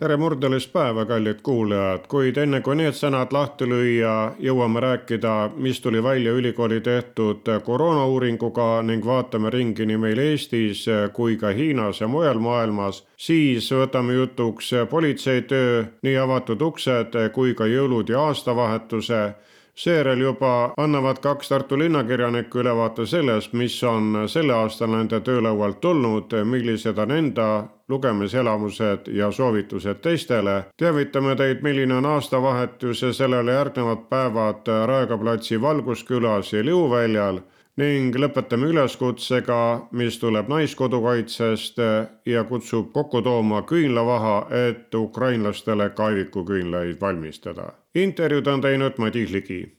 Tere murdelist päeva, kallid kuulajad, kuid enne kui need sõnad lahti lüüa, jõuame rääkida, mis tuli välja ülikooli tehtud koroonauuringuga ning vaatame ringi nii meil Eestis kui ka Hiinas ja mujal maailmas, siis võtame jutuks politsei töö, nii avatud uksed kui ka jõulud ja aastavahetuse seejärel juba annavad kaks Tartu linnakirjanikku ülevaate sellest, mis on selle aasta nende töölaualt tulnud, millised on enda lugemiselamused ja soovitused teistele. teavitame teid, milline on aastavahetus ja sellele järgnevad päevad Raekoja platsi Valguskülas ja Liuväljal ning lõpetame üleskutsega, mis tuleb Naiskodukaitsest ja kutsub kokku tooma küünlavaha, et ukrainlastele kaevikuküünlaid valmistada intervjuud on teinud Madis Ligi.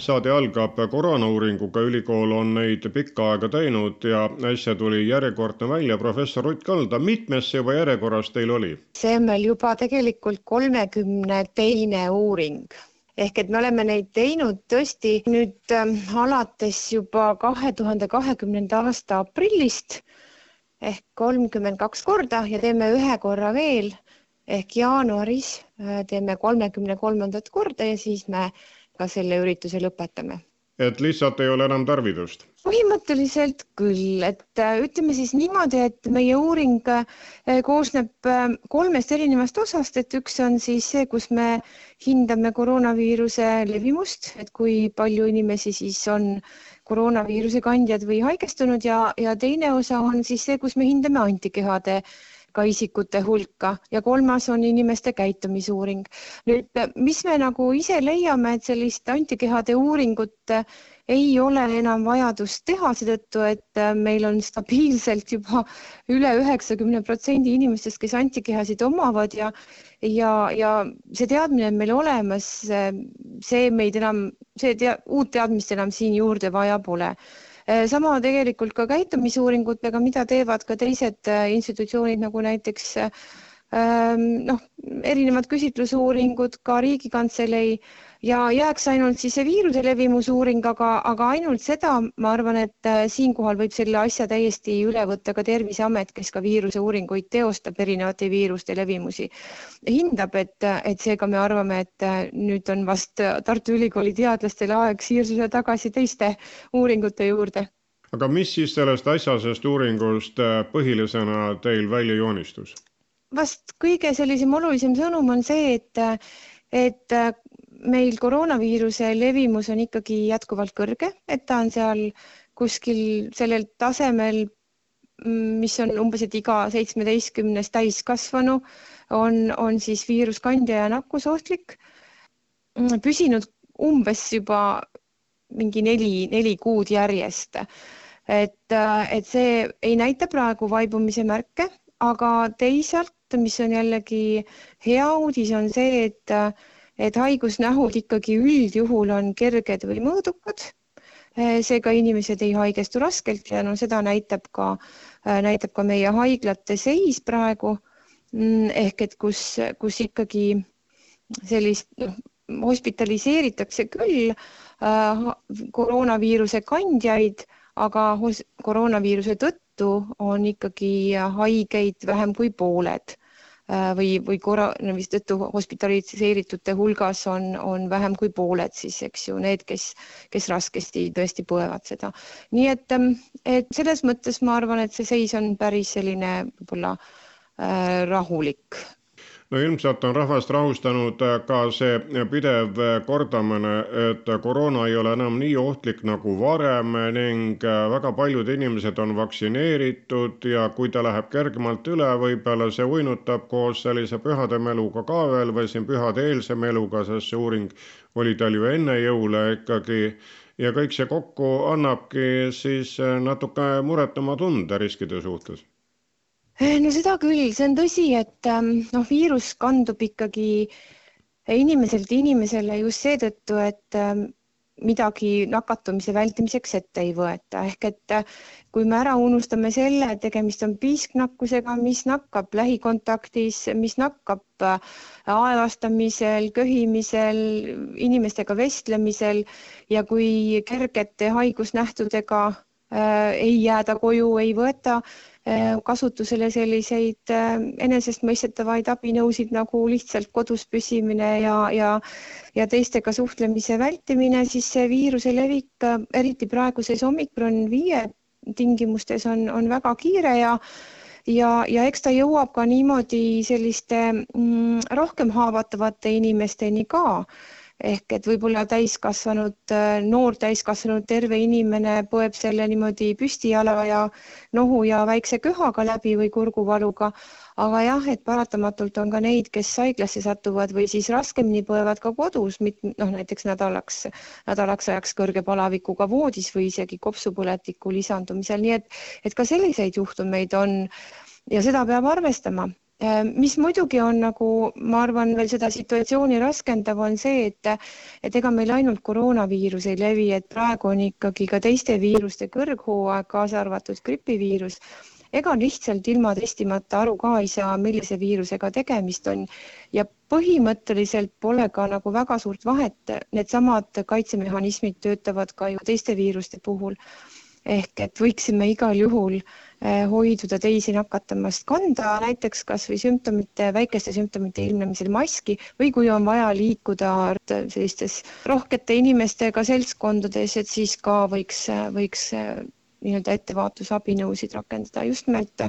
saade algab koroonauuringuga, ülikool on neid pikka aega teinud ja äsja tuli järjekordne välja, professor Rutt Kalda, mitmes see juba järjekorras teil oli? see on meil juba tegelikult kolmekümne teine uuring ehk et me oleme neid teinud tõesti nüüd äh, alates juba kahe tuhande kahekümnenda aasta aprillist ehk kolmkümmend kaks korda ja teeme ühe korra veel ehk jaanuaris äh, teeme kolmekümne kolmandat korda ja siis me ka selle ürituse lõpetame. Et lihtsalt ei ole enam tarvidust? põhimõtteliselt küll, et äh, ütleme siis niimoodi, et meie uuring äh, koosneb kolmest erinevast osast, et üks on siis see, kus me hindame koroonaviiruse levimust, et kui palju inimesi siis on koroonaviiruse kandjad või haigestunud ja, ja teine osa on siis see, kus me hindame antikehade ka isikute hulka ja kolmas on inimeste käitumisuuring. nüüd, mis me nagu ise leiame, et sellist antikehade uuringut ei ole enam vajadust teha, seetõttu et meil on stabiilselt juba üle üheksakümne protsendi inimestest, kes antikehasid omavad ja ja, ja see teadmine on meil olemas, see meid enam, see tea, uut teadmist enam siin juurde vaja pole sama tegelikult ka käitumisuuringutega, mida teevad ka teised äh, institutsioonid nagu näiteks ähm, noh, erinevad küsitlusuuringud, ka Riigikantselei ja jääks ainult siis see viiruse levimusuuring, aga, aga ainult seda, ma arvan, et äh, siinkohal võib selle asja täiesti üle võtta ka Terviseamet, kes ka viiruseuuringuid teostab, erinevate viiruste levimusi hindab, et, et seega me arvame, et nüüd on vast Tartu Ülikooli teadlastel aeg siirduda tagasi teiste uuringute juurde aga mis siis sellest asjasest uuringust äh, põhilisena teil välja joonistus? vast kõige sellisem olulisem sõnum on see, et, et äh, meil koroonaviiruse levimus on ikkagi jätkuvalt kõrge, et ta on seal kuskil sellel tasemel, mis on umbes, et iga seitsmeteistkümnes täiskasvanu on, on siis viiruskandja ja nakkusohtlik, püsinud umbes juba mingi neli, neli kuud järjest. Et, et see ei näita praegu vaibumise märke, aga teisalt, mis on jällegi hea uudis, on see, et, et haigusnähud ikkagi üldjuhul on kerged või mõõdukad. Äh, seega inimesed ei haigestu raskelt ja no seda näitab ka, äh, näitab ka meie haiglate seis praegu. Mm, ehk et kus, kus ikkagi sellist noh, hospitaliseeritakse küll äh, koroonaviiruse kandjaid aga koroonaviiruse tõttu on ikkagi haigeid vähem kui pooled või, või koroonaviiruse tõttu hospitaliseeritute hulgas on, on vähem kui pooled siis, eks ju, need, kes, kes raskesti tõesti põevad seda. nii et, ähm, et selles mõttes ma arvan, et see seis on päris selline võib-olla äh, rahulik no ilmselt on rahvast rahustanud äh, ka see pidev äh, kordamine, et koroona ei ole enam nii ohtlik nagu varem ning äh, väga paljud inimesed on vaktsineeritud ja kui ta läheb kergemalt üle, võib-olla see uinutab koos sellise pühade meluga ka veel või siin pühade-eelse meluga, sest see uuring oli tal ju enne jõule ikkagi. Ja kõik see kokku annabki siis natuke muretama tunde riskide suhtes no seda küll, see on tõsi, et ähm, noh, viirus kandub ikkagi inimeselt inimesele just seetõttu, et ähm, midagi nakatumise vältimiseks ette ei võeta, ehk et kui me ära unustame selle, et tegemist on piisknakkusega, mis nakkab lähikontaktis, mis nakkab aevastamisel, köhimisel, inimestega vestlemisel ja kui kergete haigusnähtudega äh, ei jääda koju, ei võeta Äh, kasutusele selliseid äh, enesestmõistetavaid abinõusid nagu lihtsalt kodus püsimine ja, ja ja teistega suhtlemise vältimine, siis see viiruse levik, äh, eriti praeguses omikron viie tingimustes on, on väga kiire ja ja, ja eks ta jõuab ka niimoodi selliste mm, rohkem haavatavate inimesteni ka ehk et võib-olla täiskasvanud, äh, noor täiskasvanud terve inimene põeb selle niimoodi püstijala ja nohu ja väikse köhaga läbi või kurguvaluga, aga jah, et paratamatult on ka neid, kes haiglasse satuvad või siis raskemini põevad ka kodus, noh näiteks nädalaks, nädalaks ajaks kõrge palavikuga voodis või isegi kopsupõletiku lisandumisel, nii et, et ka selliseid juhtumeid on ja seda peab arvestama mis muidugi on nagu, ma arvan, veel seda situatsiooni raskendav, on see, et et ega meil ainult koroonaviirus ei levi, et praegu on ikkagi ka teiste viiruste kõrghooaeg, kaasa arvatud gripiviirus. ega lihtsalt ilma testimata aru ka ei saa, millise viirusega tegemist on. Ja põhimõtteliselt pole ka nagu väga suurt vahet, needsamad kaitsemehhanismid töötavad ka ju teiste viiruste puhul ehk et võiksime igal juhul eh, hoiduda teisi nakatamast, kanda näiteks kas või sümptomite, väikeste sümptomite ilmnemisel maski või kui on vaja liikuda sellistes rohkete inimestega seltskondades, et siis ka võiks, võiks eh, nii-öelda ettevaatusabinõusid rakendada, just nimelt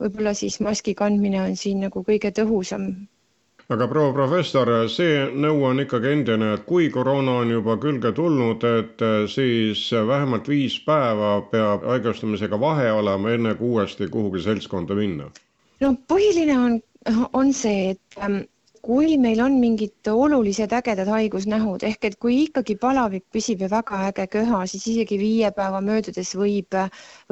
võib-olla siis maski kandmine on siin nagu kõige tõhusam aga proua professor, see nõu on ikkagi endine, et kui koroona on juba külge tulnud, et siis vähemalt viis päeva peab haigestumisega vahe olema, enne kui uuesti kuhugi seltskonda minna? no põhiline on, on see, et ähm, kui meil on mingid olulised ägedad haigusnähud ehk et kui ikkagi palavik püsib ja väga äge köha, siis isegi viie päeva möödudes võib,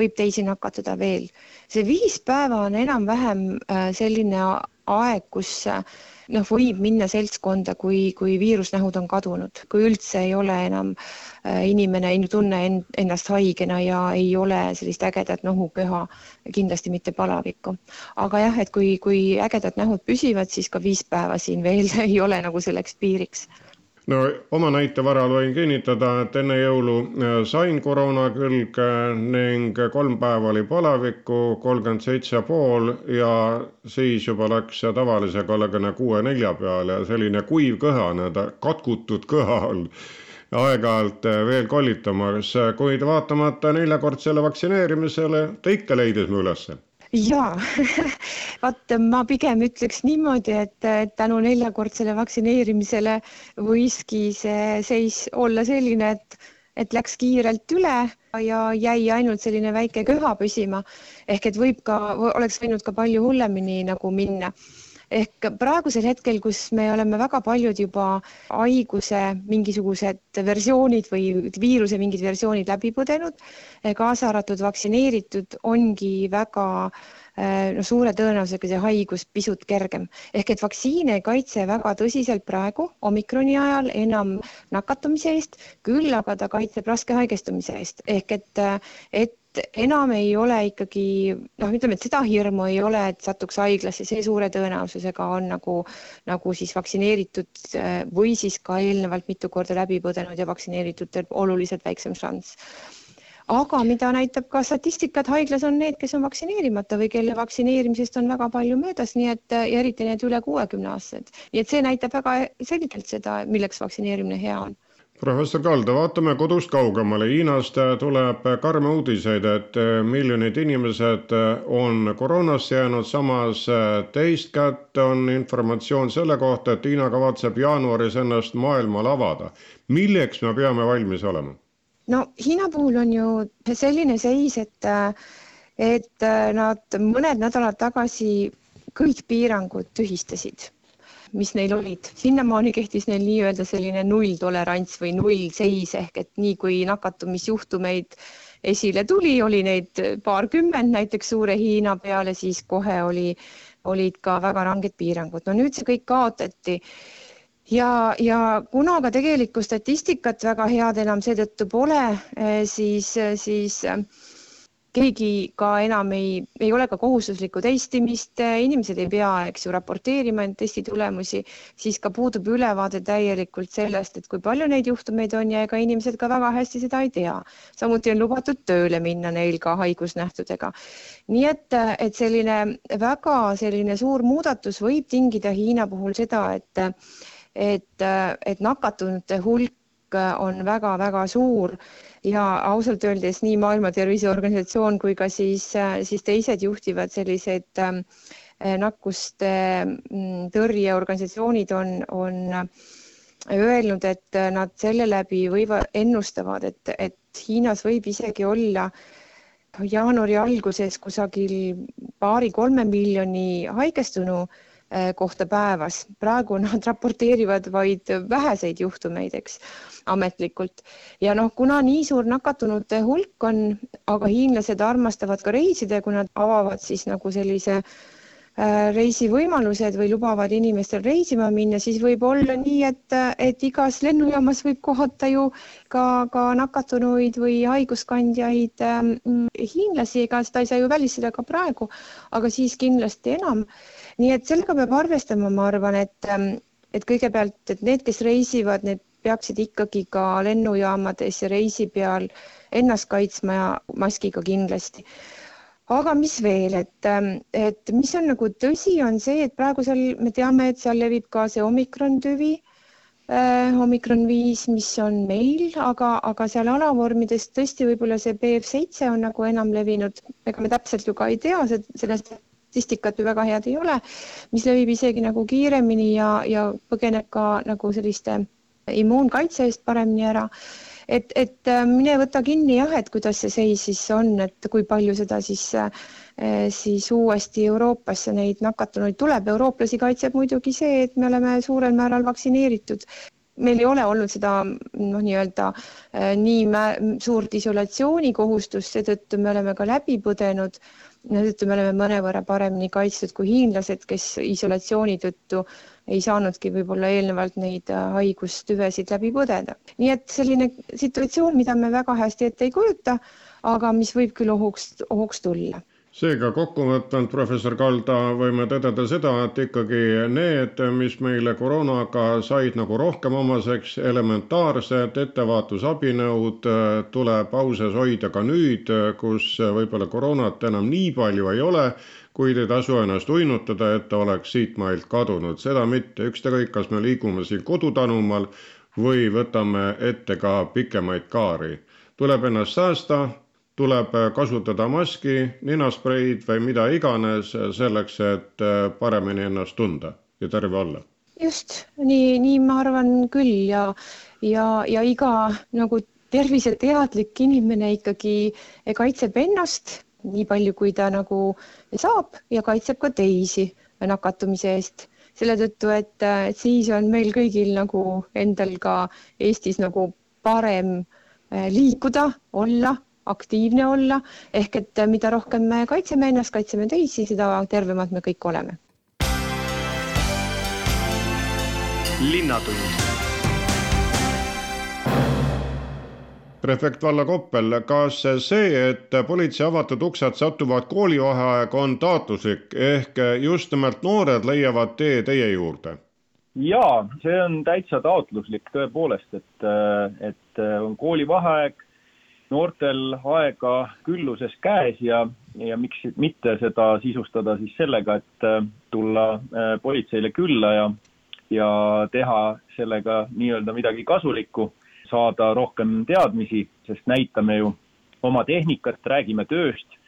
võib teisi nakatada veel. see viis päeva on enam-vähem äh, selline aeg, kus noh, võib minna seltskonda, kui, kui viirusnähud on kadunud, kui üldse ei ole enam äh, inimene ei tunne ennast haigena ja ei ole sellist ägedat nohuköha, kindlasti mitte palavikku. aga jah, et kui, kui ägedad nähud püsivad, siis ka viis päeva siin veel ei ole nagu selleks piiriks no oma näite varal võin kinnitada, et enne jõulu äh, sain koroona külge ning kolm päeva oli palavikku, kolmkümmend seitse pool ja siis juba läks tavalise kolmekümne kuue nelja peale. Ja selline kuiv kõha, nii-öelda katkutud kõha on aeg-ajalt äh, veel kollitamas, kuid vaatamata neljakordsele vaktsineerimisele ta ikka leidis mu ülesse jaa vaat ma pigem ütleks niimoodi, et tänu neljakordsele vaktsineerimisele võiski see seis olla selline, et, et läks kiirelt üle ja jäi ainult selline väike köha püsima. ehk et võib ka, oleks võinud ka palju hullemini nagu minna ehk praegusel hetkel, kus me oleme väga paljud juba haiguse mingisugused versioonid või viiruse mingid versioonid läbi põdenud, kaasa arvatud vaktsineeritud, ongi väga no suure tõenäosusega see haigus pisut kergem. ehk et vaktsiin ei kaitse väga tõsiselt praegu omikroni ajal enam nakatumise eest, küll aga ta kaitseb raske haigestumise eest ehk et, et enam ei ole ikkagi noh, ütleme, et seda hirmu ei ole, et satuks haiglasse, see suure tõenäosusega on nagu, nagu siis vaktsineeritud äh, või siis ka eelnevalt mitu korda läbi põdenud ja vaktsineeritutel oluliselt väiksem šanss. aga mida näitab ka statistika, et haiglas on need, kes on vaktsineerimata või kelle vaktsineerimisest on väga palju möödas, nii et ja eriti need üle kuuekümne aastased, nii et see näitab väga selgelt seda, milleks vaktsineerimine hea on professor Kalda, vaatame kodust kaugemale. Hiinast tuleb karme uudiseid, et miljonid inimesed on koroonasse jäänud, samas teist kätt on informatsioon selle kohta, et Hiina kavatseb jaanuaris ennast maailmale avada. milleks me peame valmis olema? no Hiina puhul on ju selline seis, et, et nad mõned nädalad tagasi kõik piirangud tühistasid mis neil olid. sinnamaani kehtis neil nii-öelda selline nulltolerants või nullseis ehk et nii kui nakatumisjuhtumeid esile tuli, oli neid paarkümmend näiteks suure Hiina peale, siis kohe oli, olid ka väga ranged piirangud. no nüüd see kõik kaotati ja, ja kuna ka tegelikku statistikat väga head enam seetõttu pole, siis, siis keegi ka enam ei, ei ole ka kohustuslikku testimist, inimesed ei pea, eks ju, raporteerima end testi tulemusi, siis ka puudub ülevaade täielikult sellest, et kui palju neid juhtumeid on ja ega inimesed ka väga hästi seda ei tea. samuti on lubatud tööle minna neil ka haigusnähtudega. nii et, et selline väga selline suur muudatus võib tingida Hiina puhul seda, et et, et nakatunute hulk on väga-väga suur ja ausalt öeldes nii Maailma Terviseorganisatsioon kui ka siis, siis teised juhtivad sellised ähm, nakkuste mm, tõrjeorganisatsioonid on, on öelnud, et nad selle läbi võivad, ennustavad, et, et Hiinas võib isegi olla jaanuari alguses kusagil paari-kolme miljoni haigestunu äh, kohta päevas. praegu nad raporteerivad vaid väheseid juhtumeid, eks ametlikult. ja noh, kuna nii suur nakatunute hulk on, aga hiinlased armastavad ka reisida kui nad avavad siis nagu sellise äh, reisivõimalused või lubavad inimestel reisima minna, siis võib olla nii, et, et igas lennujaamas võib kohata ju ka, ka nakatunuid või haiguskandjaid ähm, hiinlasi, ega seda ei saa ju välistada ka praegu, aga siis kindlasti enam. Nii et sellega peab arvestama, ma arvan, et, ähm, et kõigepealt, et need, kes reisivad, need peaksid ikkagi ka lennujaamades ja reisi peal ennast kaitsma ja maskiga kindlasti. aga mis veel, et, et mis on nagu tõsi, on see, et praegu seal me teame, et seal levib ka see omikron tüvi äh,, omikron viis, mis on meil, aga, aga seal alavormides tõesti võib-olla see BF7 on nagu enam levinud, ega me täpselt ju ka ei tea, sellest statistikat ju väga head ei ole, mis levib isegi nagu kiiremini ja, ja põgeneb ka nagu selliste immuunkaitse eest paremini ära. et, et äh, mine võta kinni jah, et kuidas see seis siis on, et kui palju seda siis, äh, siis uuesti Euroopasse neid nakatunuid tuleb. eurooplasi kaitseb muidugi see, et me oleme suurel määral vaktsineeritud meil ei ole olnud seda noh, nii-öelda äh, nii suurt isolatsioonikohustust, seetõttu me oleme ka läbi põdenud seetõttu me oleme mõnevõrra paremini kaitstud kui hiinlased, kes isolatsiooni tõttu ei saanudki võib-olla eelnevalt neid äh, haigustüvesid läbi põdeda. nii et selline situatsioon, mida me väga hästi ette ei kujuta, aga mis võib küll ohuks, ohuks tulla seega kokkuvõtvalt, professor Kalda, võime tõdeda seda, et ikkagi need, mis meile koroonaga said nagu rohkem omaseks, elementaarsed ettevaatusabinõud tuleb au sees hoida ka nüüd, kus võib-olla koroonat enam nii palju ei ole, kuid ei tasu ennast uinutada, et ta oleks siitmailt kadunud, seda mitte, ükskõik, kas me liigume siin kodutanumal või võtame ette ka pikemaid kaari. tuleb ennast säästa, tuleb äh, kasutada maski, ninaspreid või mida iganes selleks, et äh, paremini ennast tunda ja terve olla. just nii, nii ma arvan küll ja, ja, ja iga nagu terviseteadlik inimene ikkagi kaitseb ennast nii palju, kui ta nagu saab ja kaitseb ka teisi nakatumise eest selle tõttu, et, siis on meil kõigil nagu endal ka Eestis nagu parem äh, liikuda, olla aktiivne olla, ehk et mida rohkem me kaitseme ennast, kaitseme teisi, seda tervemad me kõik oleme. linnatund prefekt Valla Koppel, kas see, et politsei avatud uksed satuvad koolivaheaega, on taotluslik ehk just nimelt noored leiavad tee teie juurde? jaa, see on täitsa taotluslik tõepoolest, et, et on koolivaheaeg noortel aega külluses käes ja, ja miks mitte seda sisustada siis sellega, et äh, tulla äh, politseile külla ja, ja teha sellega nii-öelda midagi kasulikku, saada rohkem teadmisi, sest näitame ju oma tehnikat, räägime tööst,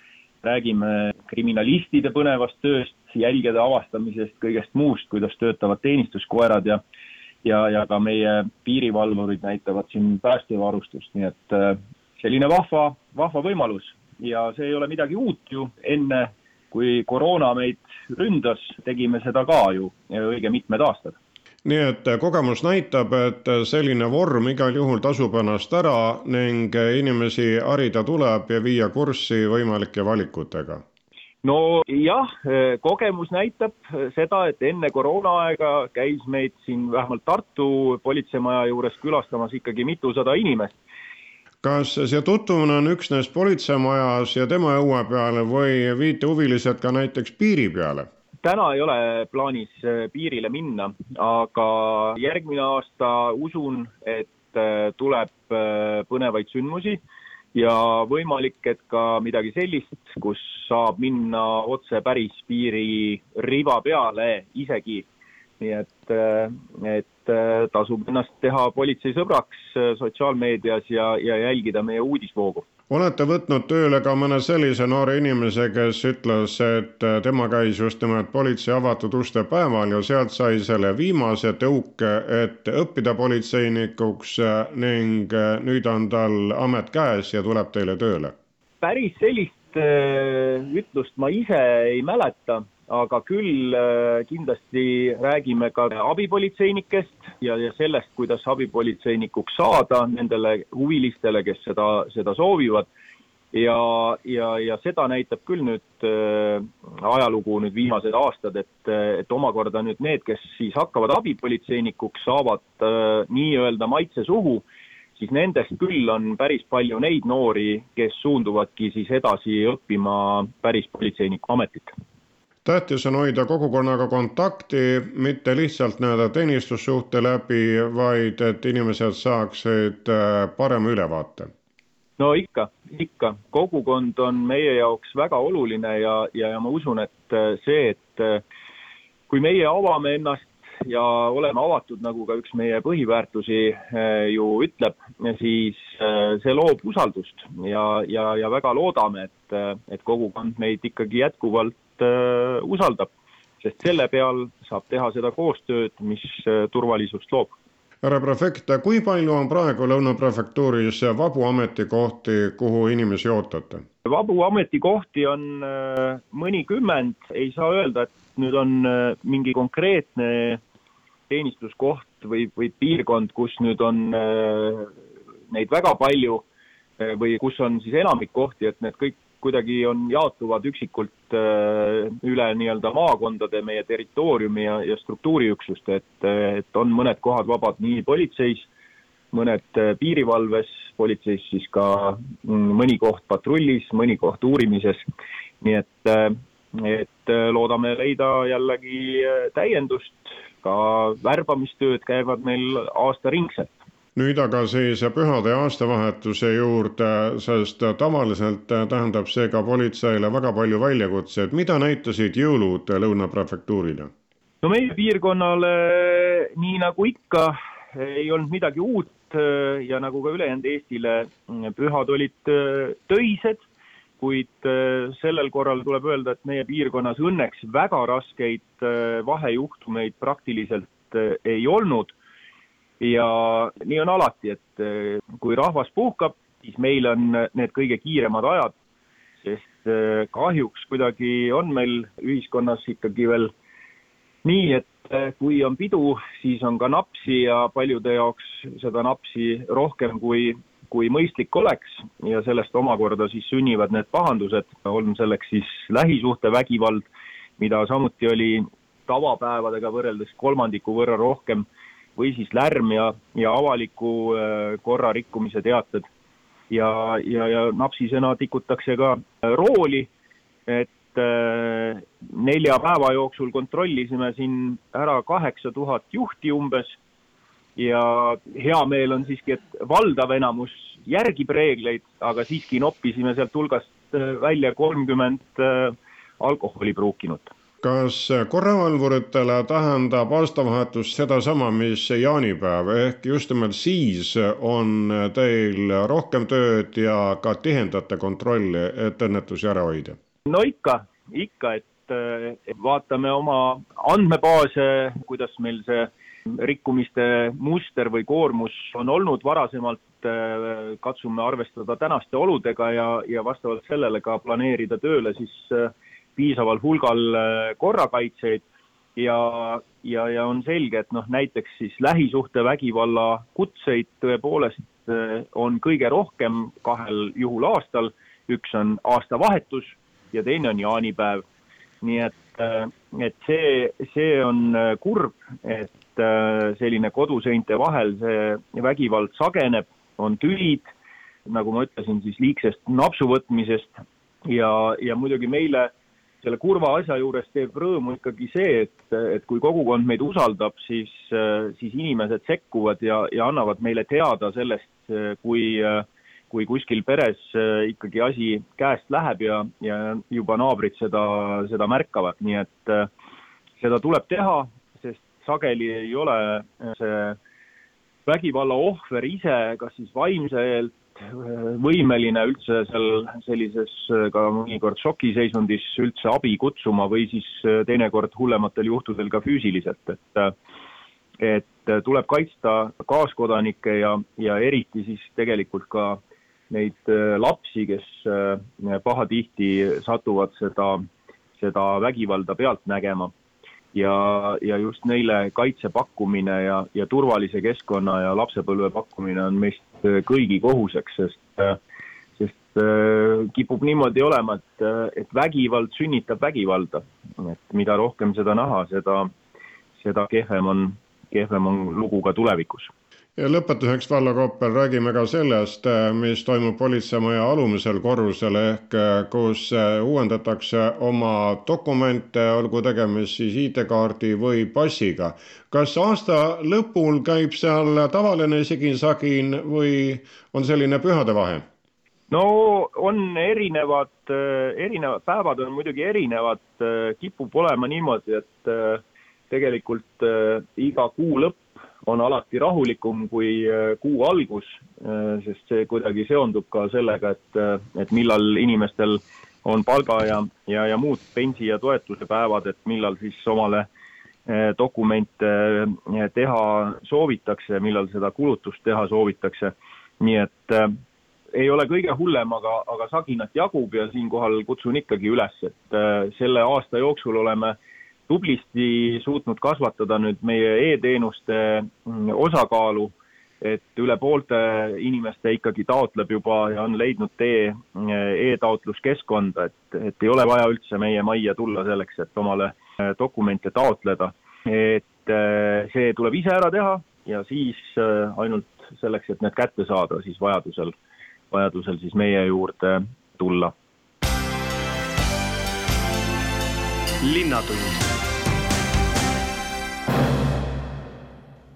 räägime kriminalistide põnevast tööst, jälgede avastamisest, kõigest muust, kuidas töötavad teenistuskoerad ja ja, ja ka meie piirivalvurid näitavad siin päästevarustust, nii et äh, selline vahva, vahva võimalus. Ja see ei ole midagi uut ju, enne kui koroona meid ründas, tegime seda ka ju õige mitmed aastad. Nii et kogemus näitab, et selline vorm igal juhul tasub ennast ära ning inimesi harida tuleb ja viia kurssi võimalike valikutega. nojah, kogemus näitab seda, et enne koroonaaega käis meid siin vähemalt Tartu politseimaja juures külastamas ikkagi mitusada inimest kas see tutvumine on üksnes politseimajas ja tema õue peal või viite huvilised ka näiteks piiri peale? täna ei ole plaanis äh, piirile minna, aga järgmine aasta usun, et äh, tuleb äh, põnevaid sündmusi ja võimalik, et ka midagi sellist, kus saab minna otse päris piiririba peale isegi. Nii et, et tasub ennast teha politseisõbraks sotsiaalmeedias ja, ja jälgida meie uudisvoogu olete võtnud tööle ka mõne sellise noore inimese, kes ütles, et tema käis just nimelt politsei avatud uste päeval ja sealt sai selle viimase tõuke, et õppida politseinikuks ning nüüd on tal amet käes ja tuleb teile tööle? päris sellist äh, ütlust ma ise ei mäleta aga küll äh, kindlasti räägime ka abipolitseinikest ja, ja sellest, kuidas abipolitseinikuks saada nendele huvilistele, kes seda, seda soovivad. ja, ja, ja seda näitab küll nüüd äh, ajalugu nüüd viimased aastad, et, et omakorda nüüd need, kes siis hakkavad abipolitseinikuks, saavad äh, nii-öelda maitse suhu siis nendest küll on päris palju neid noori, kes suunduvadki siis edasi õppima päris politseiniku ametit tähtis on hoida kogukonnaga kontakti, mitte lihtsalt nii-öelda teenistussuhte läbi, vaid et inimesed saaksid äh, parema ülevaate. no ikka, ikka, kogukond on meie jaoks väga oluline ja, ja, ja ma usun, et äh, see, et äh, kui meie avame ennast ja oleme avatud, nagu ka üks meie põhiväärtusi ju ütleb, siis see loob usaldust ja, ja, ja väga loodame, et, et kogukond meid ikkagi jätkuvalt usaldab, sest selle peal saab teha seda koostööd, mis äh, turvalisust loob. Härra prefekt, kui palju on praegu Lõuna prefektuuris vabu ametikohti, kuhu inimesi ootate? vabu ametikohti on äh, mõnikümmend, ei saa öelda, et nüüd on mingi konkreetne teenistuskoht või, või piirkond, kus nüüd on neid väga palju või kus on siis enamik kohti, et need kõik kuidagi on, jaotuvad üksikult äh, üle nii-öelda maakondade, meie territooriumi ja, ja struktuuriüksuste, et, et on mõned kohad vabad nii politseis, mõned äh, piirivalves, politseis siis ka mm, mõni koht patrullis, mõni koht uurimises, nii et, äh, et loodame leida jällegi täiendust, ka värbamistööd käivad meil aastaringselt nüüd aga siis pühade ja aastavahetuse juurde, sest tavaliselt tähendab see ka politseile väga palju väljakutseid. mida näitasid jõulud Lõuna prefektuurile? no meie piirkonnale, nii nagu ikka, ei olnud midagi uut ja nagu ka ülejäänud Eestile, pühad olid töised, kuid sellel korral tuleb öelda, et meie piirkonnas õnneks väga raskeid vahejuhtumeid praktiliselt ei olnud ja nii on alati, et eh, kui rahvas puhkab, siis meil on need kõige kiiremad ajad, sest eh, kahjuks kuidagi on meil ühiskonnas ikkagi veel nii, et eh, kui on pidu, siis on ka napsi ja paljude jaoks seda napsi rohkem, kui, kui mõistlik oleks. Ja sellest omakorda siis sünnivad need pahandused, on selleks siis lähisuhtevägivald, mida samuti oli tavapäevadega võrreldes kolmandiku võrra rohkem või siis lärm ja, ja avaliku äh, korra rikkumise teated. ja, ja, ja napsisena tikutakse ka äh, rooli, et äh, nelja päeva jooksul kontrollisime siin ära kaheksa tuhat juhti umbes ja hea meel on siiski, et valdav enamus järgib reegleid, aga siiski noppisime sealt hulgast välja kolmkümmend alkoholi pruukinut kas korravalvuritele tähendab aastavahetus sedasama, mis jaanipäev, ehk just nimelt siis on teil rohkem tööd ja ka tihendate kontrolli, et õnnetusi ära hoida? no ikka, ikka, et vaatame oma andmebaase, kuidas meil see rikkumiste muster või koormus on olnud varasemalt, katsume arvestada tänaste oludega ja, ja vastavalt sellele ka planeerida tööle siis äh, piisaval hulgal äh, korrakaitsjaid ja, ja, ja on selge, et noh, näiteks siis lähisuhtevägivalla kutseid tõepoolest äh, on kõige rohkem kahel juhul aastal. üks on aastavahetus ja teine on jaanipäev. nii et, et see, see on kurb, et selline koduseinte vahel see vägivald sageneb, on tülid, nagu ma ütlesin, siis liigsest napsu võtmisest ja, ja muidugi meile selle kurva asja juures teeb rõõmu ikkagi see, et, et kui kogukond meid usaldab, siis, siis inimesed sekkuvad ja, ja annavad meile teada sellest, kui, kui kuskil peres ikkagi asi käest läheb ja, ja juba naabrid seda, seda märkavad, nii et seda tuleb teha, sest sageli ei ole see vägivalla ohver ise kas siis vaimselt võimeline üldse seal sellises ka mõnikord šokiseisundis üldse abi kutsuma või siis teinekord hullematel juhtudel ka füüsiliselt, et et tuleb kaitsta kaaskodanikke ja, ja eriti siis tegelikult ka neid lapsi, kes pahatihti satuvad seda, seda vägivalda pealt nägema. Ja, ja just neile kaitse pakkumine ja, ja turvalise keskkonna ja lapsepõlve pakkumine on meist kõigi kohuseks, sest, sest äh, kipub niimoodi olema, et, et vägivald sünnitab vägivalda. et mida rohkem seda näha, seda, seda kehvem on, kehvem on lugu ka tulevikus ja lõpetuseks, Vallo Koppel, räägime ka sellest, mis toimub politseimaja alumisel korrusel ehk kus uuendatakse oma dokumente, olgu tegemist siis ID-kaardi või passiga. kas aasta lõpul käib seal tavaline siginsagin või on selline pühadevahe? no on erinevad, erinevad päevad on muidugi erinevad, kipub olema niimoodi, et tegelikult iga kuu lõpp on alati rahulikum kui äh, kuu algus, äh, sest see kuidagi seondub ka sellega, et, äh, et millal inimestel on palga ja, ja, ja muud pensi ja toetuse päevad, et millal siis omale dokumente teha soovitakse, millal seda kulutust teha soovitakse. nii et äh, ei ole kõige hullem, aga, aga saginat jagub ja siinkohal kutsun ikkagi üles, et äh, selle aasta jooksul oleme äh, tublisti suutnud kasvatada nüüd meie e-teenuste mm, osakaalu, et üle poolte inimeste ikkagi taotleb juba ja on leidnud tee mm, e-taotluskeskkonda, et, et ei ole vaja üldse meie majja tulla selleks, et omale äh, dokumente taotleda. et äh, see tuleb ise ära teha ja siis äh, ainult selleks, et need kätte saada, siis vajadusel, vajadusel siis meie juurde tulla. Linnatund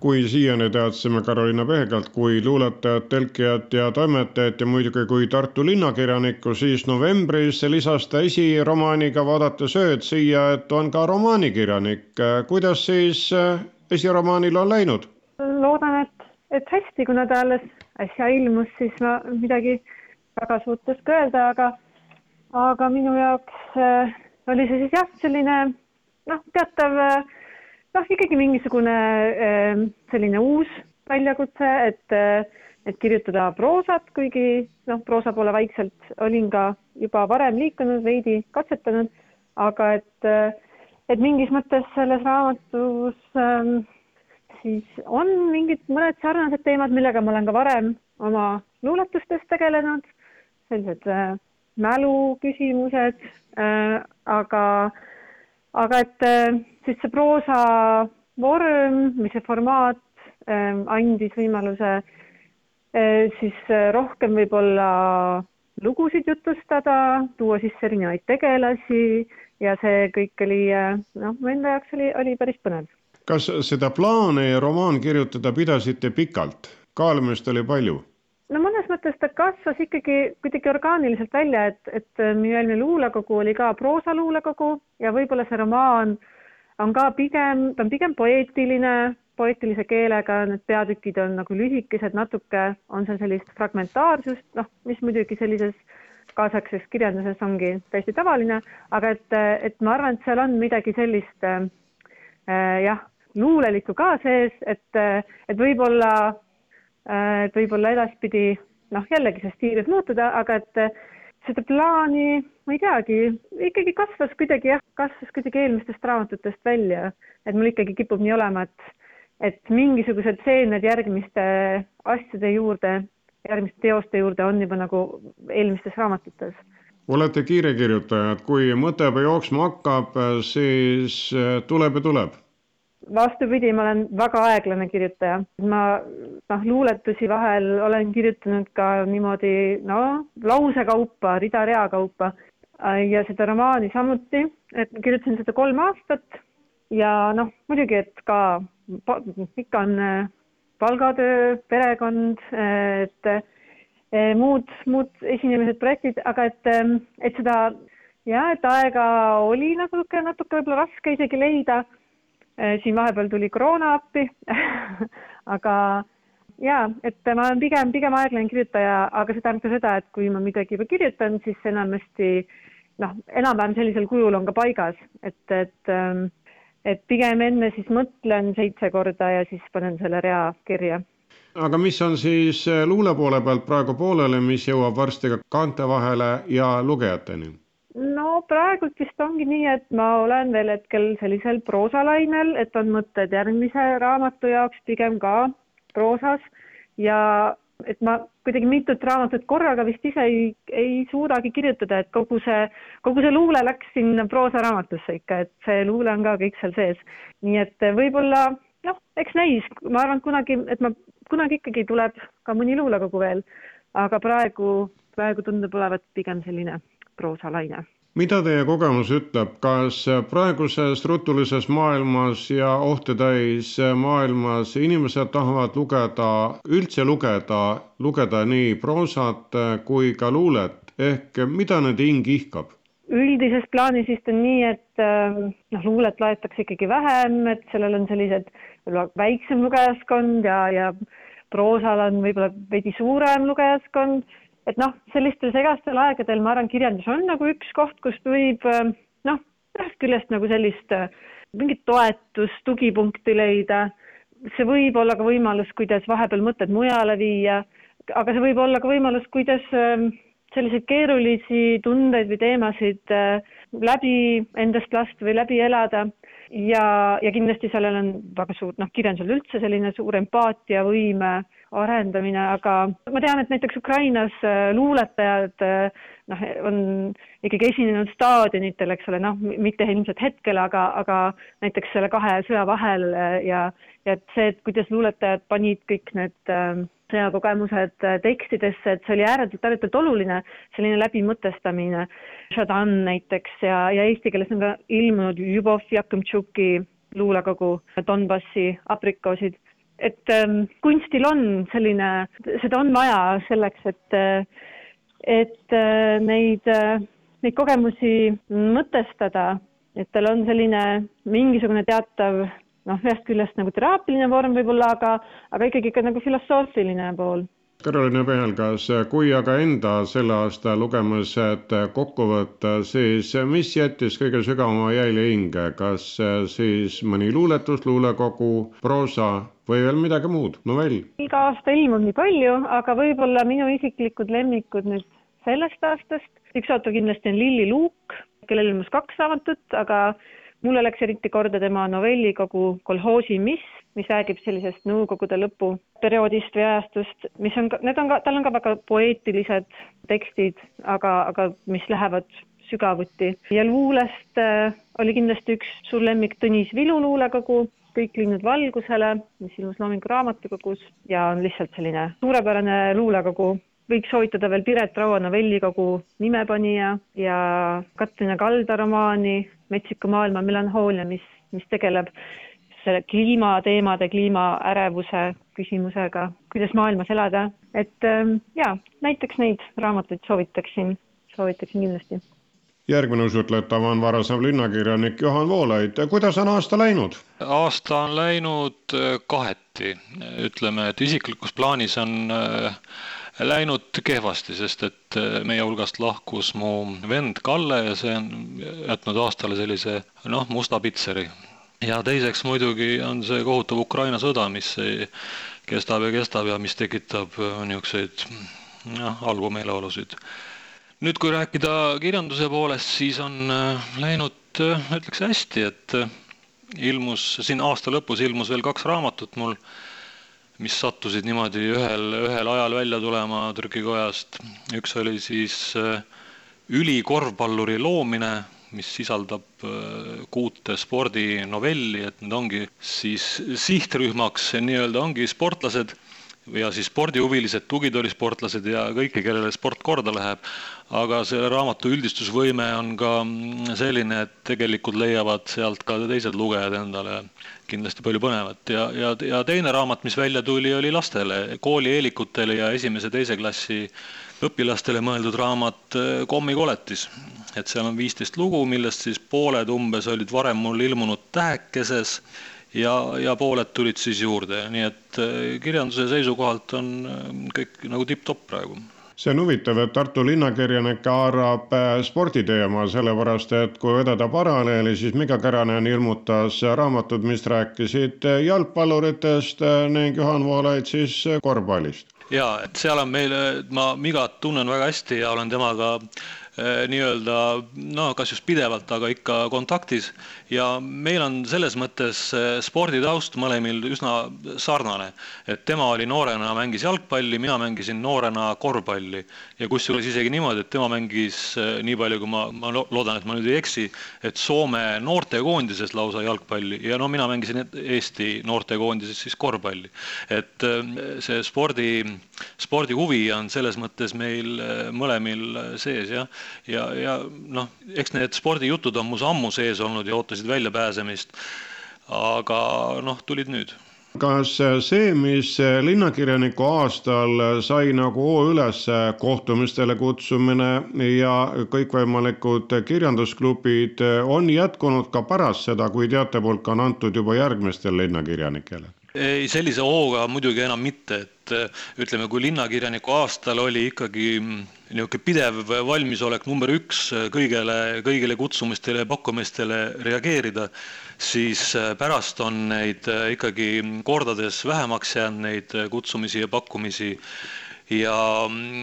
kui siiani teadsime Carolina Pehgalt kui luuletajat, telkijat ja toimetajat ja muidugi kui Tartu linnakirjanikku, siis novembris lisas ta esiromaaniga Vaadates ööd siia, et on ka romaanikirjanik. kuidas siis äh, esiromaanil on läinud? loodan, et, et hästi, kuna ta alles äsja ilmus, siis ma midagi väga suurt ei oska öelda, aga, aga minu jaoks äh, oli see siis jah, selline noh, teatav äh, noh, ikkagi mingisugune ehm, selline uus väljakutse, et, et kirjutada proosat, kuigi noh, proosa poole vaikselt olin ka juba varem liikunud, veidi katsetanud, aga et, et mingis mõttes selles raamatus ähm, siis on mingid mõned sarnased teemad, millega ma olen ka varem oma luuletustes tegelenud, sellised äh, mäluküsimused äh,, aga, aga et äh, siis see proosa vorm või see formaat ähm, andis võimaluse äh, siis äh, rohkem võib-olla lugusid jutustada, tuua sisse erinevaid tegelasi ja see kõik oli äh, noh, mu enda jaoks oli, oli päris põnev. kas seda plaani romaan kirjutada pidasite pikalt, kaalumist oli palju? no mõnes mõttes ta kasvas ikkagi kuidagi orgaaniliselt välja, et, et minu eelmine luulekogu oli ka proosaluulekogu ja võib-olla see romaan äh, on ka pigem, ta on pigem poeetiline, poeetilise keelega, need peatükid on nagu lühikesed, natuke on seal sellist fragmentaarsust, noh, mis muidugi sellises kaasaegses kirjanduses ongi täiesti tavaline, aga et, et ma arvan, et seal on midagi sellist äh, jah, luulelikku ka sees, et, et võib-olla äh,, et võib-olla edaspidi noh, jällegi see stiil võib muutuda, aga et seda plaani, ma ei teagi, ikkagi kasvas kuidagi jah, kasvas kuidagi eelmistest raamatutest välja, et mul ikkagi kipub nii olema, et, et mingisugused seened järgmiste asjade juurde, järgmiste teoste juurde on juba nagu eelmistes raamatutes. olete kiirekirjutajad, kui mõte juba jooksma hakkab, siis tuleb ja tuleb vastupidi, ma olen väga aeglane kirjutaja. ma noh, luuletusi vahel olen kirjutanud ka niimoodi no lause kaupa, rida-rea kaupa. Ja seda romaani samuti, et kirjutasin seda kolm aastat. Ja noh, muidugi, et ka ikka on palgatöö, perekond, et äh, muud, muud esinemised, projektid, aga et, et seda ja et aega oli natuke, natuke võib-olla raske isegi leida siin vahepeal tuli koroona appi aga ja, et ma olen pigem, pigem aeglane kirjutaja, aga see tähendab ka seda, et kui ma midagi juba kirjutan, siis enamasti noh, enam-vähem sellisel kujul on ka paigas, et, et ähm, et pigem enne siis mõtlen seitse korda ja siis panen selle rea kirja. aga mis on siis äh, luule poole pealt praegu pooleli, mis jõuab varsti ka kaante vahele ja lugejateni? No praegult vist ongi nii, et ma olen veel hetkel sellisel proosalainel, et on mõtted järgmise raamatu jaoks pigem ka proosas. Ja et ma kuidagi mitut raamatut korraga vist ise ei, ei suudagi kirjutada, et kogu see, kogu see luule läks sinna proosaraamatusse ikka, et see luule on ka kõik seal sees. nii et võib-olla noh, eks näis, ma arvan, et kunagi, et ma, kunagi ikkagi tuleb ka mõni luulekogu veel, aga praegu, praegu tundub olevat pigem selline proosalaine. mida teie kogemus ütleb, kas praeguses rutulises maailmas ja ohte täis maailmas inimesed tahavad lugeda, üldse lugeda, lugeda nii proosat kui ka luulet ehk mida nende hing ihkab? üldises plaanis vist on nii, et noh, luulet loetakse ikkagi vähem, et sellel on sellised võib-olla väiksem lugejaskond ja, ja proosal on võib-olla veidi suurem lugejaskond et noh, sellistel segastel aegadel ma arvan, kirjandus on nagu üks koht, kust võib ähm, noh, ühest küljest nagu sellist äh, mingit toetust, tugipunkti leida. see võib olla ka võimalus, kuidas vahepeal mõtted mujale viia, aga see võib olla ka võimalus, kuidas ähm, selliseid keerulisi tundeid või teemasid äh, läbi endast lasta või läbi elada ja, ja kindlasti sellel on väga suur, noh, kirjandusel üldse selline suur empaatiavõime arendamine, aga ma tean, et näiteks Ukrainas äh, luuletajad äh, noh, on ikkagi esinenud staadionitel, eks ole, noh, mitte ilmselt hetkel, aga, aga näiteks selle kahe sõja vahel äh, ja, ja et see, et kuidas luuletajad panid kõik need sõjakogemused tekstidesse, et see oli ääretult, ääretult oluline, selline läbimõtestamine. Šadan näiteks ja, ja eesti keeles on ka ilmunud Ljubov Jakimtšuki luulekogu Donbassi aprikoosid et ähm, kunstil on selline, seda on vaja selleks, et, et äh, neid äh,, neid kogemusi mõtestada, et tal on selline mingisugune teatav noh, ühest küljest nagu teraapiline vorm võib-olla, aga, aga ikkagi ka nagu filosoofiline pool Karoliina Pehelgas, kui aga enda selle aasta lugemused kokku võtta, siis mis jättis kõige sügavama jälje hinge, kas siis mõni luuletus, luulekogu, proosa või veel midagi muud, novell? iga aasta ilmub nii palju, aga võib-olla minu isiklikud lemmikud nüüd sellest aastast, üks autor kindlasti on Lilli Luuk, kellel ilmus kaks raamatut, aga mulle läks eriti korda tema novellikogu Kolhoosi Miss, mis räägib sellisest Nõukogude lõpu perioodist või ajastust, mis on, need on ka, tal on ka väga poeetilised tekstid, aga, aga mis lähevad sügavuti ja luulest äh, oli kindlasti üks suur lemmik Tõnis Vilu luulekogu, Kõik linnud valgusele, mis ilmus Loomingu raamatukogus ja on lihtsalt selline suurepärane luulekogu. Võiks soovitada veel Piret Raua novellikogu Nimepanija ja Katrina Kalda romaani Metsiku maailma melanhoolia, mis, mis tegeleb selle kliimateemade, kliimaärevuse küsimusega, kuidas maailmas elada, et ähm, ja näiteks neid raamatuid soovitaksin, soovitaksin kindlasti. järgmine usutletav on varasem linnakirjanik Juhan Voolaid, kuidas on aasta läinud? aasta on läinud äh, kaheti, ütleme, et isiklikus plaanis on äh, läinud kehvasti, sest et äh, meie hulgast lahkus mu vend Kalle ja see on jätnud aastale sellise noh, musta pitseri ja teiseks muidugi on see kohutav Ukraina sõda, mis kestab ja kestab ja mis tekitab äh, niisuguseid noh, halbu meeleolusid. nüüd, kui rääkida kirjanduse poolest, siis on äh, läinud, ütleks hästi, et ilmus, siin aasta lõpus ilmus veel kaks raamatut mul, mis sattusid niimoodi ühel, ühel ajal välja tulema trükikojast. üks oli siis ülikorvpalluri loomine, mis sisaldab kuute spordinovelli, et need ongi siis sihtrühmaks nii-öelda ongi sportlased ja siis spordihuvilised, tugitoolisportlased ja kõiki, kellele sport korda läheb. aga selle raamatu üldistusvõime on ka selline, et tegelikult leiavad sealt ka teised lugejad endale kindlasti palju põnevat ja, ja, ja teine raamat, mis välja tuli, oli lastele, koolieelikutele ja esimese-teise klassi õpilastele mõeldud raamat Kommikoletis. et seal on viisteist lugu, millest siis pooled umbes olid varem mul ilmunud tähekeses ja, ja pooled tulid siis juurde, nii et äh, kirjanduse seisukohalt on äh, kõik nagu tipp-topp praegu see on huvitav, et Tartu linnakirjanik haarab äh, sporditeema, sellepärast et kui vedada paralleeli, siis Mika Käranen ilmutas raamatud, mis rääkisid jalgpalluritest ning Juhan Voolaid siis korvpallist. ja, et seal on meil, ma Migat tunnen väga hästi ja olen temaga nii-öelda no kas just pidevalt, aga ikka kontaktis ja meil on selles mõttes äh, sporditaust mõlemil üsna sarnane. et tema oli noorena, mängis jalgpalli, mina mängisin noorena korvpalli ja kusjuures isegi niimoodi, et tema mängis äh, nii palju, kui ma, ma loodan, et ma nüüd ei eksi, et Soome noortekoondises lausa jalgpalli ja no mina mängisin Eesti noortekoondises siis korvpalli. et see spordi, spordihuvi on selles mõttes meil mõlemil sees jah ja, ja noh, eks need spordijutud on mul ammu sees olnud ja ootasid väljapääsemist. aga noh, tulid nüüd kas see, mis linnakirjaniku aastal sai nagu hoo üles kohtumistele kutsumine ja kõikvõimalikud kirjandusklubid, on jätkunud ka pärast seda, kui teatepulk on antud juba järgmistele linnakirjanikele? Ei, sellise hooga muidugi enam mitte, et ütleme, kui linnakirjaniku aastal oli ikkagi niisugune pidev valmisolek number üks kõigele, kõigile kutsumistele ja pakkumistele reageerida, siis pärast on neid ikkagi kordades vähemaks jäänud, neid kutsumisi ja pakkumisi ja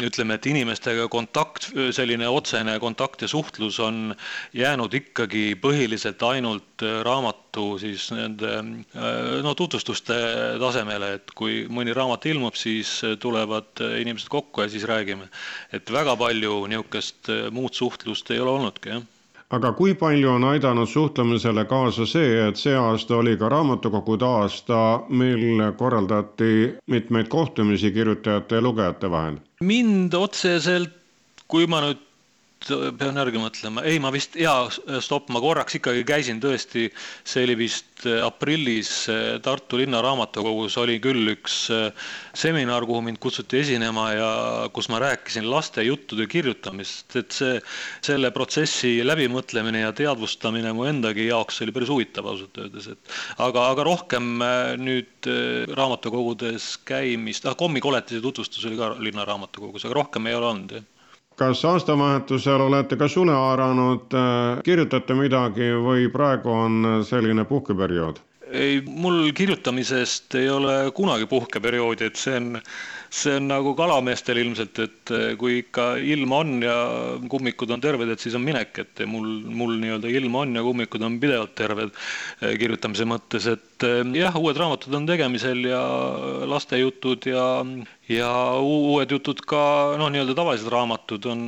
ütleme, et inimestega kontakt, selline otsene kontakt ja suhtlus on jäänud ikkagi põhiliselt ainult raamatu siis nende no tutvustuste tasemele, et kui mõni raamat ilmub, siis tulevad inimesed kokku ja siis räägime. et väga palju niisugust muud suhtlust ei ole olnudki, jah aga kui palju on aidanud suhtlemisele kaasa see, et see aasta oli ka raamatukogude aasta, mil korraldati mitmeid kohtumisi kirjutajate ja lugejate vahel? mind otseselt, kui ma nüüd pean järgi mõtlema, ei, ma vist, jaa, stopp, ma korraks ikkagi käisin tõesti, see oli vist äh, aprillis äh, Tartu Linnaraamatukogus oli küll üks äh, seminar, kuhu mind kutsuti esinema ja kus ma rääkisin laste juttude kirjutamist, et see, selle protsessi läbimõtlemine ja teadvustamine mu endagi jaoks oli päris huvitav ausalt öeldes, et aga, aga rohkem nüüd raamatukogudes käimist, ah, kommikoletise tutvustus oli ka Linnaraamatukogus, aga rohkem ei ole olnud, jah kas aastavahetusel olete ka sule haaranud, äh, kirjutate midagi või praegu on selline puhkeperiood? ei, mul kirjutamisest ei ole kunagi puhkeperioodi, et see on see on nagu kalameestel ilmselt, et eh, kui ikka ilm on ja kummikud on terved, et siis on minek, et mul, mul nii-öelda ilm on ja kummikud on pidevalt terved eh, kirjutamise mõttes, et eh, jah, uued raamatud on tegemisel ja lastejutud ja, ja uued jutud ka noh, nii-öelda tavalised raamatud on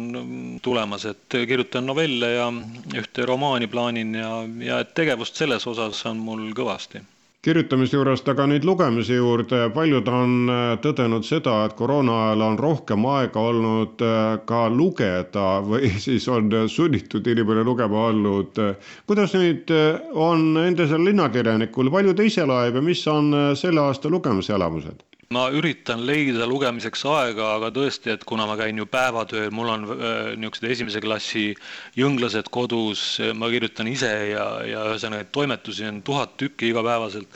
tulemas, et kirjutan novelle ja ühte romaani plaanin ja, ja tegevust selles osas on mul kõvasti kirjutamise juurest, aga nüüd lugemise juurde, paljud on äh, tõdenud seda, et koroona ajal on rohkem aega olnud äh, ka lugeda või siis on sunnitud inimene lugema olnud. kuidas nüüd äh, on endisel linnakirjanikul, palju ta ise loeb ja mis on selle aasta lugemiselamused? Ma üritan leida lugemiseks aega, aga tõesti, et kuna ma käin ju päevatööl, mul on äh, niisugused esimese klassi jõnglased kodus, ma kirjutan ise ja, ja ühesõnaga toimetusi on tuhat tükki igapäevaselt,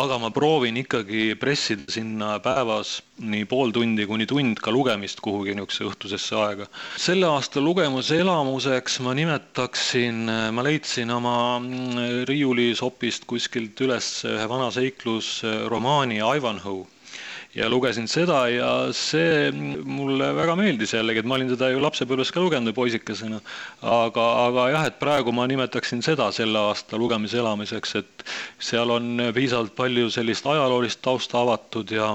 aga ma proovin ikkagi pressida sinna päevas nii pool tundi kuni tund ka lugemist kuhugi niisugusesse õhtusesse aega. selle aasta lugemuselamuseks ma nimetaksin, ma leidsin oma mm, riiulisopist kuskilt üles ühe vana seiklusromaani Ivanhoe ja lugesin seda ja see mulle väga meeldis jällegi, et ma olin seda ju lapsepõlves ka lugenud poisikesena. aga, aga jah, et praegu ma nimetaksin seda selle aasta lugemise elamiseks, et seal on piisavalt palju sellist ajaloolist tausta avatud ja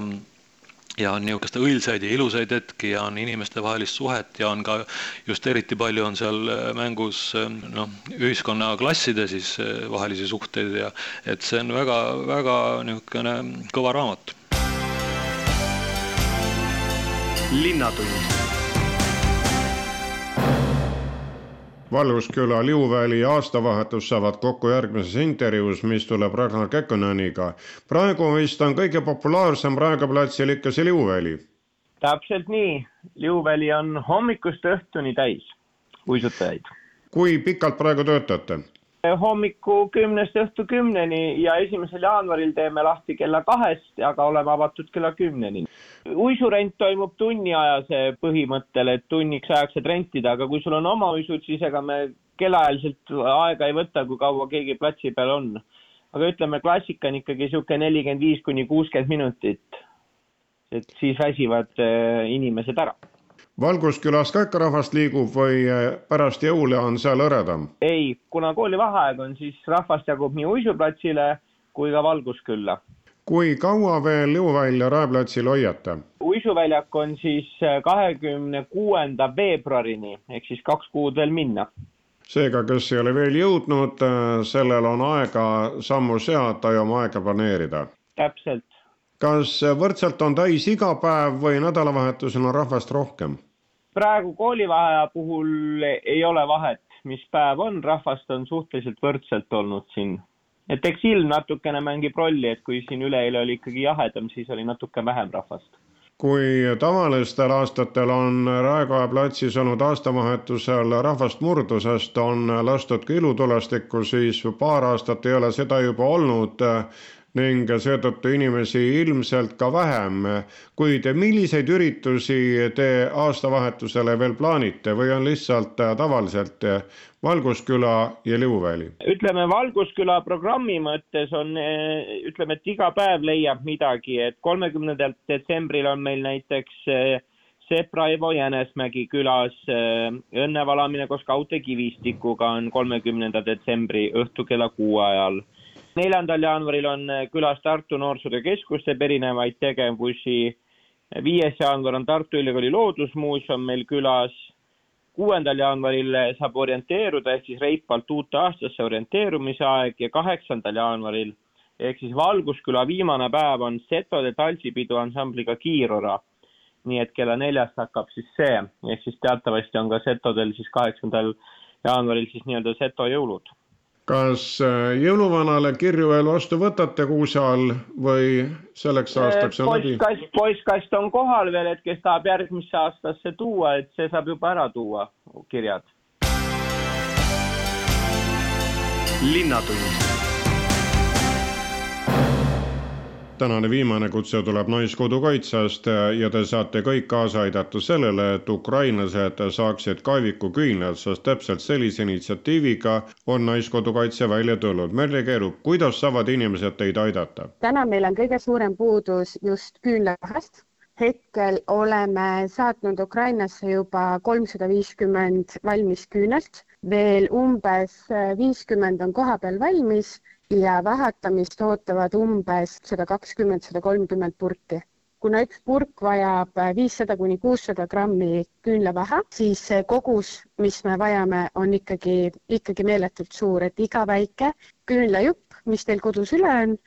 ja on niisuguseid õilsaid ja ilusaid hetki ja on inimestevahelist suhet ja on ka just eriti palju on seal mängus noh, ühiskonnaklasside siis vahelisi suhteid ja et see on väga-väga niisugune kõva raamat. Linnatund Valgusküla, Liuväli ja aastavahetus saavad kokku järgmises intervjuus, mis tuleb Ragnar Kekkoneniga. praegu vist on kõige populaarsem Raekoja platsil ikka see Liuväli. täpselt nii, Liuväli on hommikust õhtuni täis uisutajaid. kui pikalt praegu töötate? Hommiku kümnest õhtu kümneni ja esimesel jaanuaril teeme lahti kella kahest, aga oleme avatud kella kümneni. uisurent toimub tunniajase põhimõttel, et tunniks ajaks saad rentida, aga kui sul on oma uisud, siis ega me kellaajaliselt aega ei võta, kui kaua keegi platsi peal on. aga ütleme, klassika on ikkagi niisugune nelikümmend viis kuni kuuskümmend minutit. et siis väsivad äh, inimesed ära Valguskülas ka ikka rahvast liigub või eh, pärast jõule on seal hõredam? ei, kuna koolivaheaeg on, siis rahvast jagub nii uisuplatsile kui ka Valguskülla. kui kaua veel Jõuvälja raeplatsil hoiate? uisuväljak on siis eh, kahekümne kuuenda veebruarini ehk siis kaks kuud veel minna. seega, kes ei ole veel jõudnud, eh, sellel on aega sammu seada ja oma aega planeerida. täpselt. kas võrdselt on täis iga päev või nädalavahetusel on rahvast rohkem? Praegu koolivaheaja puhul ei ole vahet, mis päev on, rahvast on suhteliselt võrdselt olnud siin. et eks ilm natukene mängib rolli, et kui siin üleeile oli ikkagi jahedam, siis oli natuke vähem rahvast. kui tavalistel aastatel on Raekoja platsis olnud aastavahetusel rahvast murdu, sest on lastud ka ilutulestikku, siis paar aastat ei ole seda juba olnud ning seetõttu inimesi ilmselt ka vähem. kuid milliseid üritusi te aastavahetusele veel plaanite või on lihtsalt tavaliselt Valgusküla ja Liuväli? ütleme, Valgusküla programmi mõttes on, ütleme, et iga päev leiab midagi, et kolmekümnendal detsembril on meil näiteks Sepp Raivo Jänesmägi külas õnnevalamine koos Kaute Kivistikuga on kolmekümnenda detsembri õhtu kella kuue ajal neljandal jaanuaril on äh, külas Tartu Noorsootöö Keskus, teeb erinevaid tegevusi. viies jaanuar on Tartu Ülikooli Loodusmuuseum meil külas. kuuendal jaanuaril saab orienteeruda ehk siis reipalt uute aastasse orienteerumise aeg ja kaheksandal jaanuaril ehk siis Valgusküla viimane päev on Setode tantsipidu ansambliga Kiirora. nii et kella neljast hakkab siis see, ehk siis teatavasti on ka Setodel siis kaheksandal jaanuaril siis nii-öelda Seto jõulud kas äh, jõuluvanale kirju veel vastu võtate kuuse all või selleks äh, aastaks on läbi? postkast, postkast on kohal veel, et kes tahab järgmisse aastasse tuua, et see saab juba ära tuua, kirjad. linnatund tänane viimane kutse tuleb Naiskodukaitsest ja te saate kõik kaasa aidata sellele, et ukrainlased saaksid kaevikuküünlad, sest täpselt sellise initsiatiiviga on Naiskodukaitse välja tulnud. Merle Keerup, kuidas saavad inimesed teid aidata? täna meil on kõige suurem puudus just küünlavahest hetkel oleme saatnud Ukrainasse juba kolmsada viiskümmend valmis küünelt, veel umbes viiskümmend on kohapeal valmis ja vähetamist ootavad umbes sada kakskümmend, sada kolmkümmend purki. kuna üks purk vajab viissada kuni kuussada grammi küünlavähe, siis see kogus, mis me vajame, on ikkagi, ikkagi meeletult suur, et iga väike küünlajupp, mis teil kodus üle on,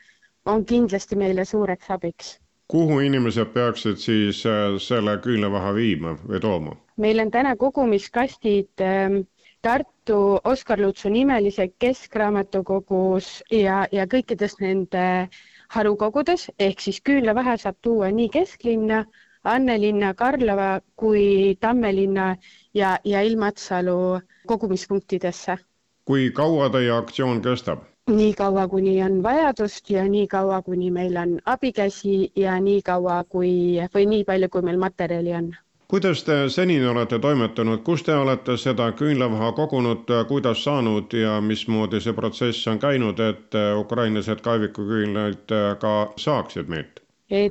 on kindlasti meile suureks abiks kuhu inimesed peaksid siis äh, selle küünlavaha viima või tooma? meil on täna kogumiskastid ähm, Tartu Oskar Lutsu nimelise keskraamatukogus ja, ja kõikides nende harukogudes ehk siis küünlavähe saab tuua nii kesklinna, Annelinna, Karlova kui Tammelinna ja, ja Ilmatsalu kogumispunktidesse. kui kaua teie aktsioon kestab? nii kaua, kuni on vajadust ja nii kaua, kuni meil on abikäsi ja nii kaua, kui või nii palju, kui meil materjali on kuidas te senini olete toimetanud, kus te olete seda küünlavaha kogunud, kuidas saanud ja mismoodi see protsess on käinud, et ukrainlased kaevikuküünlaid ka saaksid meilt?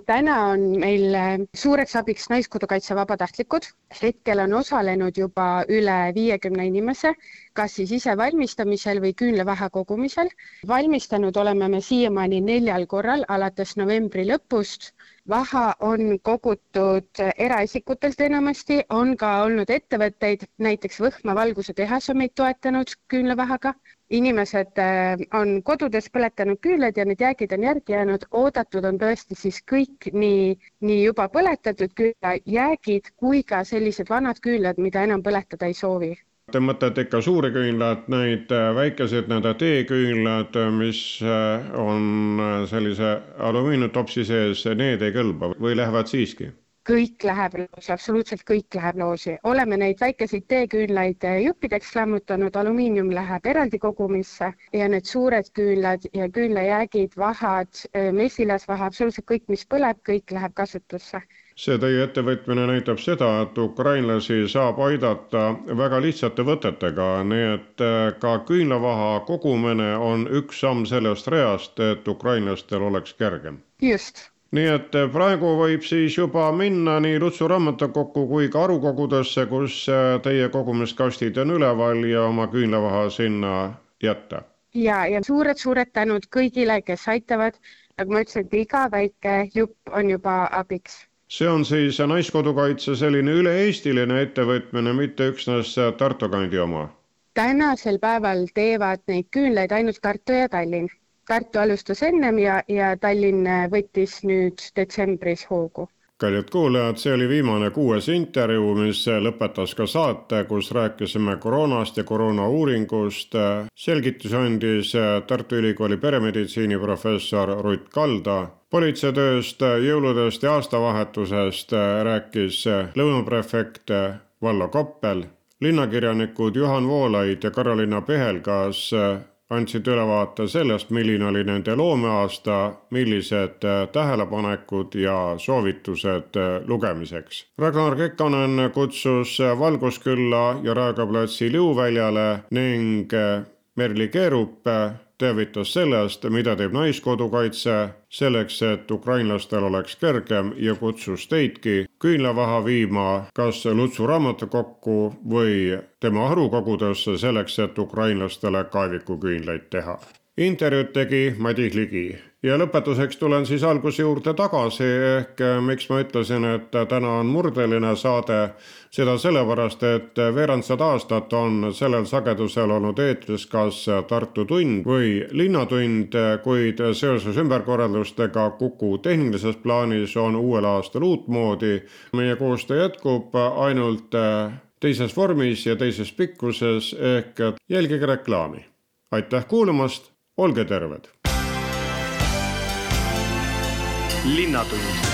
Täna on meil suureks abiks Naiskodukaitse vabatahtlikud. hetkel on osalenud juba üle viiekümne inimese, kas siis ise valmistamisel või küünlavähe kogumisel. valmistanud oleme me siiamaani neljal korral alates novembri lõpust vaha on kogutud eraisikutelt enamasti, on ka olnud ettevõtteid, näiteks Võhma valgusetehas on meid toetanud küünlavahaga. inimesed äh, on kodudes põletanud küünlaid ja need jäägid on järgi jäänud, oodatud on tõesti siis kõik nii, nii juba põletatud küünlajäägid kui ka sellised vanad küünlad, mida enam põletada ei soovi Mõtlete ikka suuri küünlaid, neid äh, väikeseid nii-öelda teeküünlad, mis äh, on äh, sellise alumiiniumtopsi sees, need ei kõlba või lähevad siiski? kõik läheb loosi, absoluutselt kõik läheb loosi. oleme neid väikeseid teeküünlaid juppideks lammutanud, alumiinium läheb eraldi kogumisse ja need suured küünlad ja küünlajäägid, vahad, mesilasvaha, absoluutselt kõik, mis põleb, kõik läheb kasutusse see teie ettevõtmine näitab seda, et ukrainlasi saab aidata väga lihtsate võtetega, nii et äh, ka küünlavaha kogumine on üks samm sellest reast, et ukrainlastel oleks kergem. just nii et äh, praegu võib siis juba minna nii Lutsu raamatukokku kui ka arukogudesse, kus äh, teie kogumiskastid on üleval ja oma küünlavaha sinna jätta. ja, ja suured-suured tänud kõigile, kes aitavad. nagu ma ütlesin, iga väike jupp on juba abiks see on siis Naiskodukaitse selline üle-eestiline ettevõtmine, mitte üksnes Tartu kandi oma? tänasel päeval teevad neid küünlaid ainult Tartu ja Tallinn. Tartu alustas ennem ja, ja Tallinn võttis nüüd detsembris hoogu kallid kuulajad, see oli viimane kuues intervjuu, mis lõpetas ka saate, kus rääkisime koroonast ja koroonauuringust. selgitusi andis Tartu Ülikooli peremeditsiini professor Rutt Kalda politseitööst, jõuludest ja aastavahetusest rääkis lõunaprefekt Vallo Koppel, linnakirjanikud Juhan Voolaid ja Karoliina Pehelgas andsid ülevaate sellest, milline oli nende loomeaasta, millised tähelepanekud ja soovitused lugemiseks. Ragnar Kekkonen kutsus Valguskülla ja Raekoja platsi Liuväljale ning Merli Keerup teavitas sellest, mida teeb Naiskodukaitse selleks, et ukrainlastel oleks kergem ja kutsus teidki küünlavaha viima kas Lutsu raamatukokku või tema arukogudesse selleks, et ukrainlastele kaevikuküünlaid teha. Intervjuud tegi Madis Ligi ja lõpetuseks tulen siis alguse juurde tagasi, ehk eh, miks ma ütlesin, et täna on murdeline saade, seda sellepärast, et veerandsada aastat on sellel sagedusel olnud eetris kas Tartu tund või Linnatund, kuid seoses ümberkorraldustega Kuku tehnilises plaanis on uuel aastal uutmoodi. meie koostöö jätkub ainult teises vormis ja teises pikkuses ehk jälgige reklaami. aitäh kuulamast, olge terved linnatund